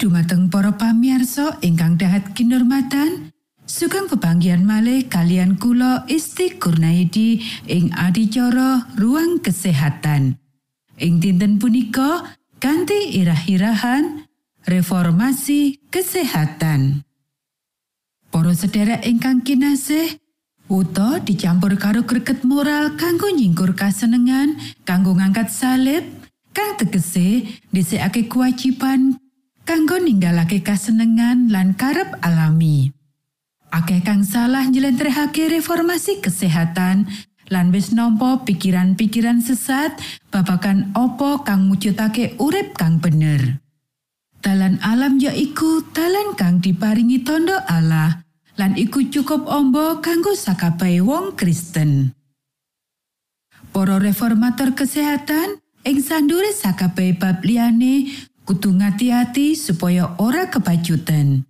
dumateng para pamiarsa ingkang dahat kinurmatan sugeng pebanggian malih kalian kula Isti Kurnaidi ing adicara ruang kesehatan. Ing dinten punika ganti irah-irahan reformasi kesehatan. Para sedherek ingkang kinasih Uto dicampur karo greget moral kanggo nyingkur kasenengan kanggo ngangkat salib kang tegese dhisikake kewajiban kanggo ninggalake kasenengan lan karep alami. Akeh kang salah njlentrehake reformasi kesehatan lan wis nampa pikiran-pikiran sesat babagan opo kang mujudake urip kang bener. Dalan alam ya iku dalan kang diparingi tondo Allah lan iku cukup ombo kanggo sakabehe wong Kristen. Para reformator kesehatan ing sandure sakabehe bab liyane kudu ngati-hati supaya ora kebajutan.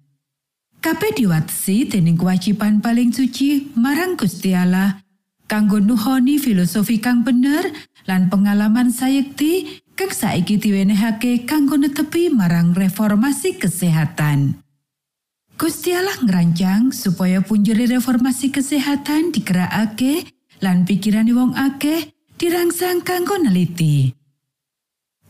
Kabeh diwatesi dening kewajiban paling suci marang Gusti Allah kanggo nuhoni filosofi kang bener lan pengalaman sayekti kang saiki diwenehake kanggo netepi marang reformasi kesehatan. Gusti Allah supaya punjere reformasi kesehatan digerakake lan pikiran wong akeh dirangsang kanggo neliti.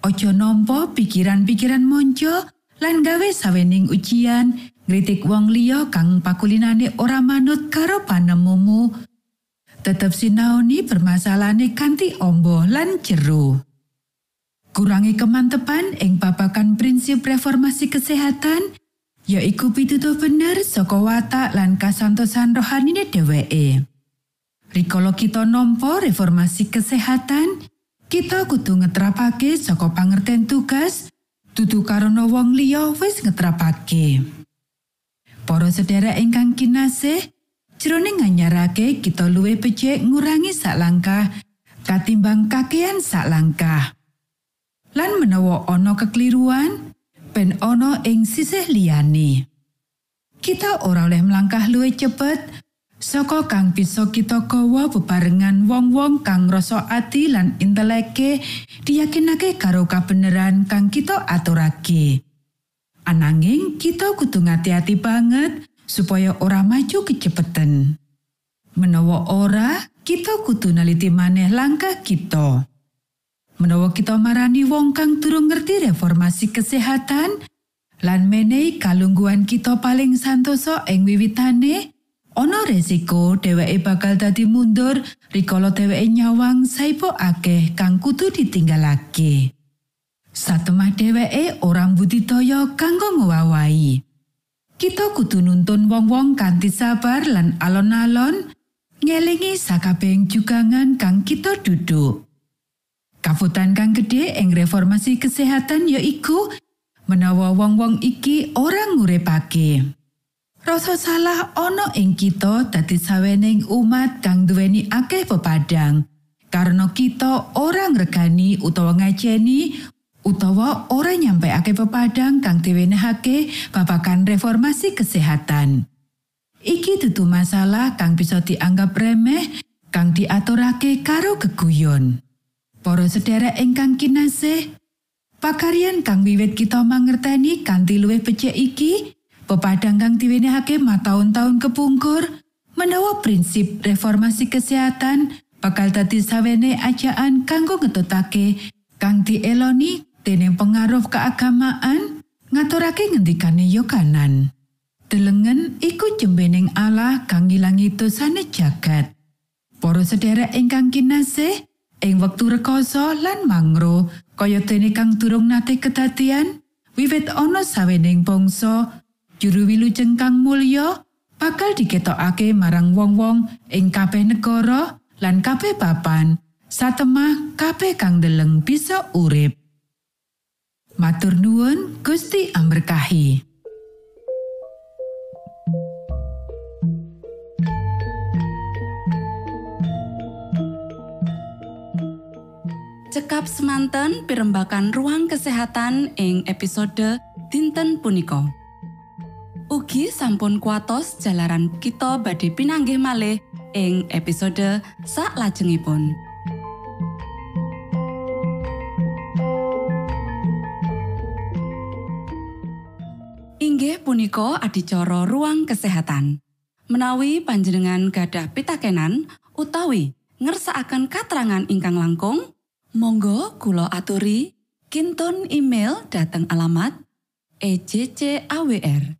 Ojo nampa pikiran-pikiran monco lan gawe sawening ujian ngritik wong liya kang pakulinane ora manut karo panemumu. Tetep sinaoni permasalahane kanthi ombo lan jero. Kurangi kemantepan ing babakan prinsip reformasi kesehatan, yaiku pitutuh bener saka watak lan kasantosan rohanine dheweke. Rikala kita nampa reformasi kesehatan, kita kudu ngetrapake saka pangerten tugas dudu karena wong liya wis ngetrapake. Para sedherek ingkang kinasih jroning nganyarake kita luwih becik ngurangi sak langkah katimbang kakean sak langkah. Lan menawa ana kekeliruan ben ana ing sisih liyane. Kita ora oleh melangkah luwih cepet Saka kang bisa kita gawa bebarengan wong-wong kang rasa ati lan inteleke diyakinake karo kabeneran kang kita aturake. Ananging kita kudu ngati-hati banget supaya ora maju kecepeten. Menawa ora, kita kudu neliti maneh langkah kita. Menawa kita marani wong kang durung ngerti reformasi kesehatan, lan menehi kalungguhan kita paling santoso ing wiwitane, Ono resiko dheweke bakal dadi mundur rikala dheweke nyawang saipo akeh kang kudu ditinggalake. Satemah dheweke ora budidaya kanggo ngowahi. Kita kudu nuntun wong-wong kanthi sabar lan alon-alon ngelingi sakabeng jugangan kang kita duduk. Kafutan kang gede ing reformasi kesehatan ya iku menawa wong-wong iki ora ngurepake. Rasa salah ana ing kita dadi sawening umat kang duweni akeh pepadang. Karena kita orang regani utawa ngajeni utawa ora nyampe akeh pepadang kang diwenehake babakan reformasi kesehatan. Iki dudu masalah kang bisa dianggap remeh kang diaturake karo keguyon. Para sedherek ingkang kinasih, pakarian kang wiwit kita mangerteni kanthi luwih becik iki, pepadang kang diwenehake mataun-taun kepungkur menawa prinsip reformasi kesehatan bakal dadi sawene ajaan kanggo ngetutake kang dieloni dening pengaruh keagamaan ngaturake ngendikane yo kanan. Delengen iku jembening Allah kang ngilangi dosane jagat. Para sedherek ingkang kinasih ing wektu rekoso lan mangro kaya dene kang durung nate kedadian wiwit ana sawening bangsa juru wilujeng kang mulya bakal diketokake marang wong-wong ing kabeh negara lan kabeh papan satemah kabeh kang deleng bisa urip Matur nuwun Gusti amberkahi. Cekap semanten pimbakan ruang kesehatan ing episode dinten punika. Ugi sampun kuatos jalaran kita badhe pinanggih malih ing episode sak lajengipun. Inggih punika adicara ruang kesehatan. Menawi panjenengan gadah pitakenan utawi ngersakaken katrangan ingkang langkung, Monggo kulo aturi kinton email dateng alamat ejcawr@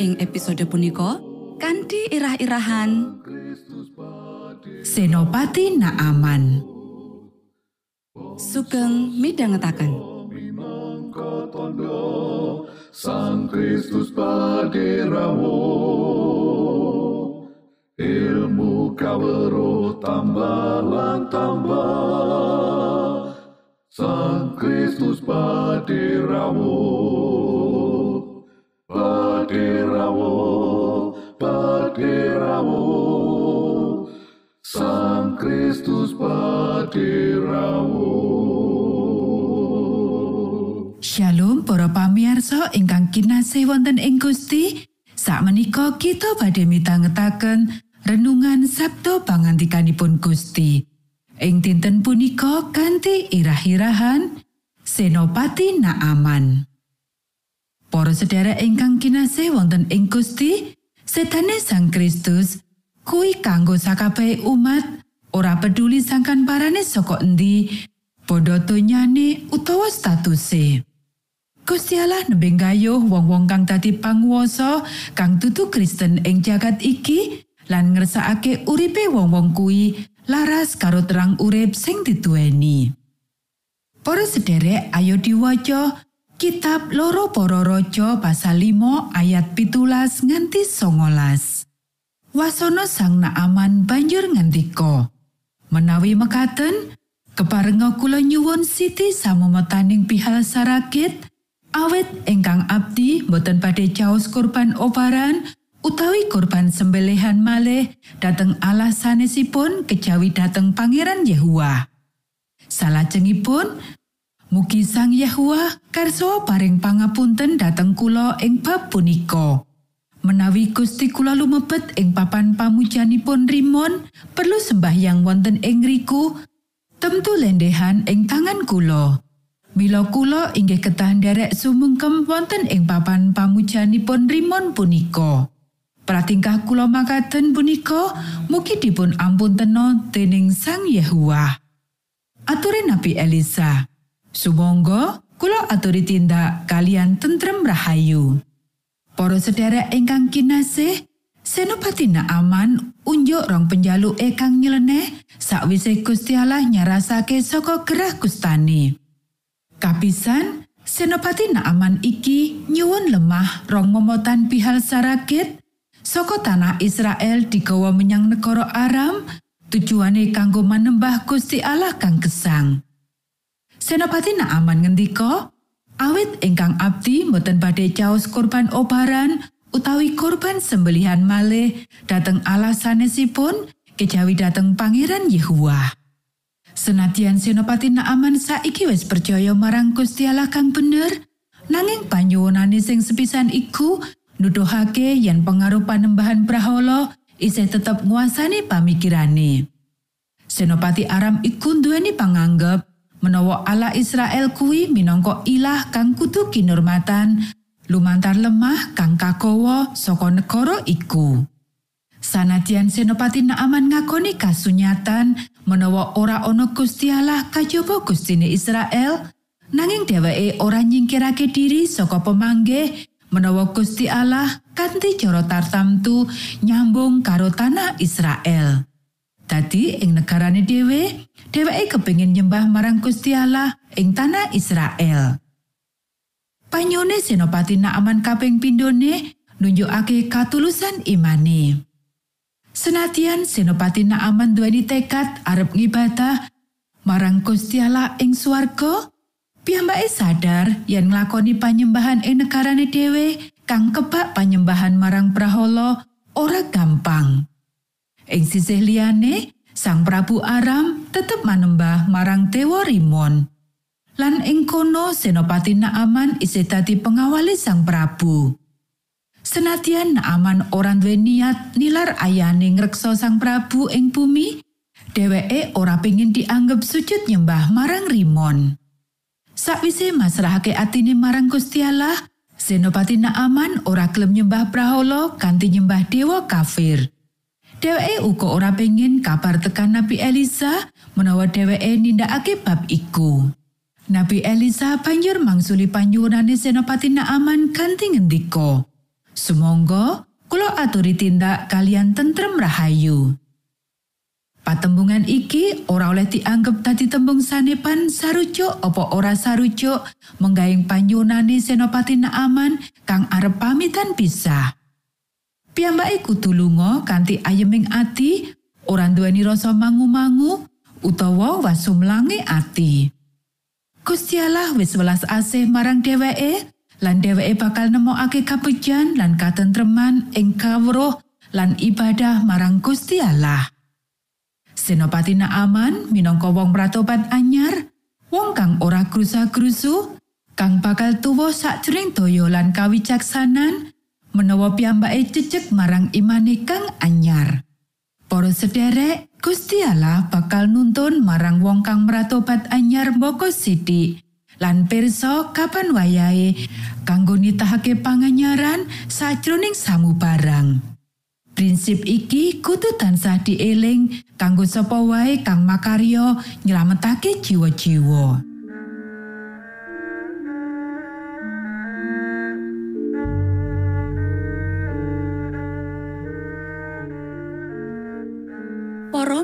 Ing episode punika kanthi irah-irahan. Senopati Naaman. sugeng tondo Sang Kristus paderamu ilmu kawero tambah tambah. Sang Kristus paderamu paderamu Sang Kristus paderamu Shalom para pamirsa ingkang kinasih wonten ing Gusti. Sakmenika kita badhe mitangetaken renungan Sabtu pangantikanipun Gusti. Ing dinten punika kanthi irah-irahan Senopati Naaman. Para sedherek ingkang kinasih wonten ing Gusti, setane Sang Kristus kuwi kanggo sakabehe umat ora peduli sangkan parane saka endi, padha donyane utawa statuse. Gusti Allah gayuh wong-wong kang dadi panguwasa kang dudu Kristen ing jagat iki lan ngersakake uripe wong-wong kuwi laras karo terang urip sing dituweni. Para sederek ayo diwaca kitab loro para raja pasal 5 ayat pitulas nganti songolas. Wasana sang Naaman banjur ngendika, menawi mekaten keparenga kula nyuwun siti samemetaning pihal sarakit awet ingkang abdi boten badhe caos kurban obaran utawi kurban sembelihan malih dateng Allah sanesipun kejawi dateng Pangeran Yehua. Salajengipun mugi Sang Yehua karso paring pangapunten dateng kula ing bab punika. Menawi Gusti kula lumebet ing papan pamujanipun Rimon, perlu sembahyang wonten ing riku, temtu lendehan ing tangan kula. Mila kula inggih ketah nderek sumungkem wonten ing papan pamujanipun Rimon punika. Pratingkah kula makaten punika mugi dipun ampun tena dening Sang Yehua. Ature Nabi Elisa. Sumangga kula aturi tindak kalian tentrem rahayu. Para sedherek ingkang kinasih, Senopati Naaman unjuk rong penjaluk kang nyeleneh sakwise Gusti Allah nyarasake saka gerah kustane. Kapisan, Senopati Naaman iki nyuwun lemah rong momotan pihal sarakit saka tanah Israel digawa menyang negara Aram tujuane kanggo manembah Gusti Allah kang gesang. Senopati Naaman ngendika, awit ingkang abdi mboten badhe caos korban obaran utawi korban sembelihan malih dateng Allah sanesipun kejawi dateng Pangeran Yehua. Senadyan Senopati Naaman saiki wis percaya marang Gusti Allah kang bener, nanging panyuwunane sing sepisan iku nuduhake yen pengaruh panembahan Brahala isih tetep nguasani pamikirane. Senopati Aram iku duweni panganggep menawa Allah Israel kuwi minangka ilah kang kudu kinurmatan lumantar lemah kang kakowo saka negara iku. Sanadyan Senopati Naaman ngakoni kasunyatan menawa ora ana Gusti Allah kajaba Gustine Israel, nanging dheweke ora nyingkirake diri saka pemanggih menawa Gusti Allah kanthi cara tartamtu nyambung karo tanah Israel. Dadi ing negarane dhewe, dheweke kepingin nyembah marang Gusti Allah ing tanah Israel. Panyone Senopati Naaman kaping pindhone nunjukake katulusan imane. Senatian Senopati Naaman duweni tekad arep ngibadah marang Gusti Allah ing swarga, piyambake sadar yen nglakoni panyembahan ing negarane dhewe kang kebak panyembahan marang Prahala ora gampang. Ing sisih liyane, Sang Prabu Aram tetep manembah marang Dewa Rimon. Lan ing kono Senopati Naaman isih dadi pengawali Sang Prabu. Senadyan Naaman ora duwe niat nilar ayane ngreksa Sang Prabu ing bumi, dheweke ora pengin dianggep sujud nyembah marang Rimon. Sakwise masrahake atine marang Gusti Allah, Senopati Naaman ora gelem nyembah Brahala kanthi nyembah dewa kafir. Dheweke uga ora pengin kabar tekan Nabi Elisa menawa dheweke nindakake bab iku. Nabi Elisa banjur mangsuli panyuwunane Senopati Naaman kanthi ngendika, "Sumangga kula aturi tindak kalian tentrem rahayu." Patembungan iki ora oleh dianggep dadi tembung sanepan sarujuk apa ora sarujuk menggaing panyunane Senopati Naaman kang arep pamitan pisah. Piyambake kudu lunga kanthi ayeming ati, ora nduweni rasa mangu-mangu utawa wasumlange ati. Gusti Allah wis welas asih marang dheweke lan dheweke bakal nemokake kapujan lan katentreman ing kawruh lan ibadah marang Gusti Allah. Senopati Naaman minangka wong pratobat anyar, wong kang ora grusa-grusu, kang bakal tuwa sakjroning daya lan kawicaksanan, menawa piyambake cecek marang imane kang anyar. Para sederek, Gusti Allah bakal nuntun marang wong kang meratobat anyar mboko sithik lan pirsa kapan wayahe kanggo nitahake panganyaran sajroning samubarang. Prinsip iki kudu tansah dieling kanggo sapa wae kang makarya nyelametake jiwa-jiwa.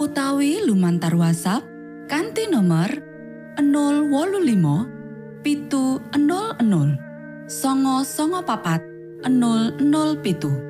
utawi lumantar WhatsApp kanti nomor 025 pitu 00 songo songo papat 00